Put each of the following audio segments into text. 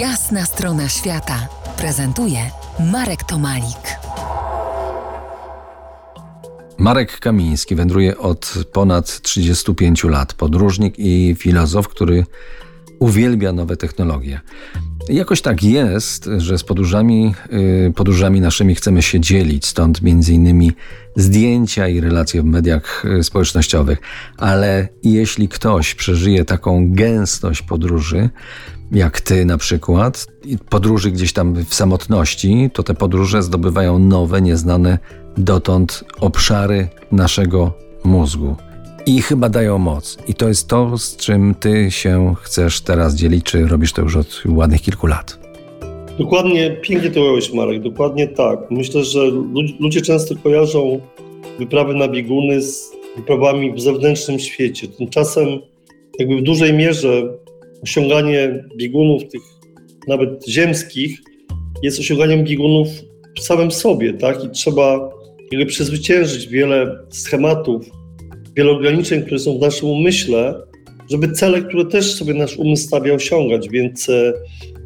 Jasna strona świata prezentuje Marek Tomalik. Marek Kamiński wędruje od ponad 35 lat. Podróżnik i filozof, który uwielbia nowe technologie. Jakoś tak jest, że z podróżami, yy, podróżami naszymi chcemy się dzielić, stąd między innymi zdjęcia i relacje w mediach y, społecznościowych. Ale jeśli ktoś przeżyje taką gęstość podróży, jak ty na przykład, podróży gdzieś tam w samotności, to te podróże zdobywają nowe, nieznane dotąd obszary naszego mózgu. I chyba dają moc. I to jest to, z czym ty się chcesz teraz dzielić, czy robisz to już od ładnych kilku lat. Dokładnie, pięknie to ująłeś Marek, dokładnie tak. Myślę, że ludzie często kojarzą wyprawy na bieguny z wyprawami w zewnętrznym świecie. Tymczasem jakby w dużej mierze osiąganie biegunów tych nawet ziemskich jest osiąganiem biegunów w samym sobie, tak? I trzeba jakby przezwyciężyć wiele schematów, wiele ograniczeń, które są w naszym umyśle, żeby cele, które też sobie nasz umysł stawia, osiągać. Więc e,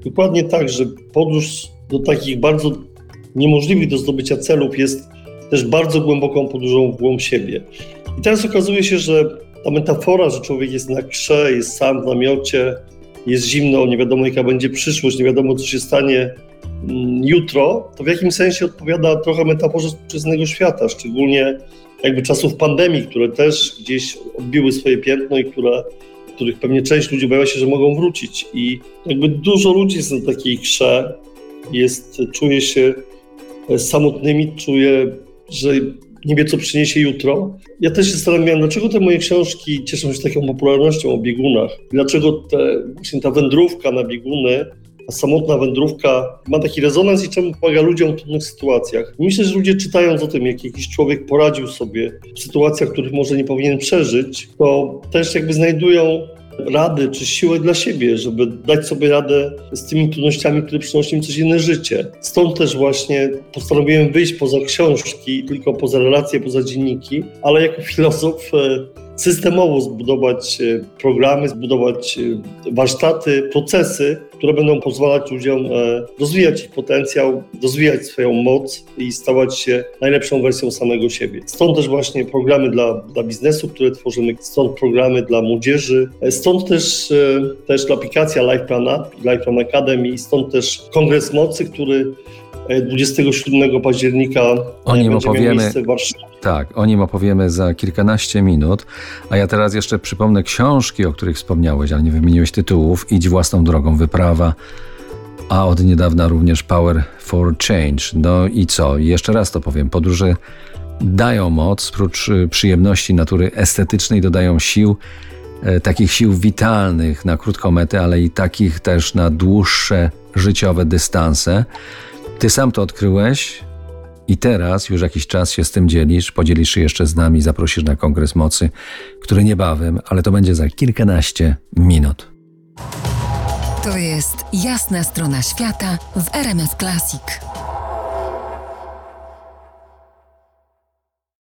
dokładnie tak, że podróż do takich bardzo niemożliwych do zdobycia celów jest też bardzo głęboką podróżą w głąb siebie. I teraz okazuje się, że ta metafora, że człowiek jest na krze, jest sam w namiocie, jest zimno, nie wiadomo jaka będzie przyszłość, nie wiadomo co się stanie jutro, to w jakimś sensie odpowiada trochę metaforze współczesnego świata, szczególnie jakby czasów pandemii, które też gdzieś odbiły swoje piętno i które, których pewnie część ludzi bała się, że mogą wrócić. I jakby dużo ludzi jest na takiej krze, jest, czuje się samotnymi, czuje, że nie wie, co przyniesie jutro. Ja też się zastanawiałem, dlaczego te moje książki cieszą się taką popularnością o biegunach. Dlaczego te, właśnie ta wędrówka na bieguny, samotna wędrówka ma taki rezonans i czemu pomaga ludziom w trudnych sytuacjach. Myślę, że ludzie czytając o tym, jak jakiś człowiek poradził sobie w sytuacjach, których może nie powinien przeżyć, to też jakby znajdują rady czy siłę dla siebie, żeby dać sobie radę z tymi trudnościami, które przynoszą im codzienne życie. Stąd też właśnie postanowiłem wyjść poza książki, tylko poza relacje, poza dzienniki, ale jako filozof e, systemowo zbudować e, programy, zbudować e, warsztaty, procesy, które będą pozwalać ludziom e, rozwijać ich potencjał, rozwijać swoją moc i stawać się najlepszą wersją samego siebie. Stąd też właśnie programy dla, dla biznesu, które tworzymy, stąd programy dla młodzieży, stąd też, też aplikacja LifePlan App, LifePlan Academy, stąd też Kongres Mocy, który 27 października o nim opowiemy. Tak, o nim opowiemy za kilkanaście minut. A ja teraz jeszcze przypomnę książki, o których wspomniałeś, ale nie wymieniłeś tytułów. Idź własną drogą, wyprawa. A od niedawna również Power for Change. No i co? Jeszcze raz to powiem. Podróże dają moc, prócz y, przyjemności natury estetycznej, dodają sił, e, takich sił witalnych na krótką metę, ale i takich też na dłuższe życiowe dystanse. Ty sam to odkryłeś i teraz już jakiś czas się z tym dzielisz, podzielisz się jeszcze z nami, zaprosisz na Kongres Mocy, który niebawem, ale to będzie za kilkanaście minut. To jest jasna strona świata w RMS Classic.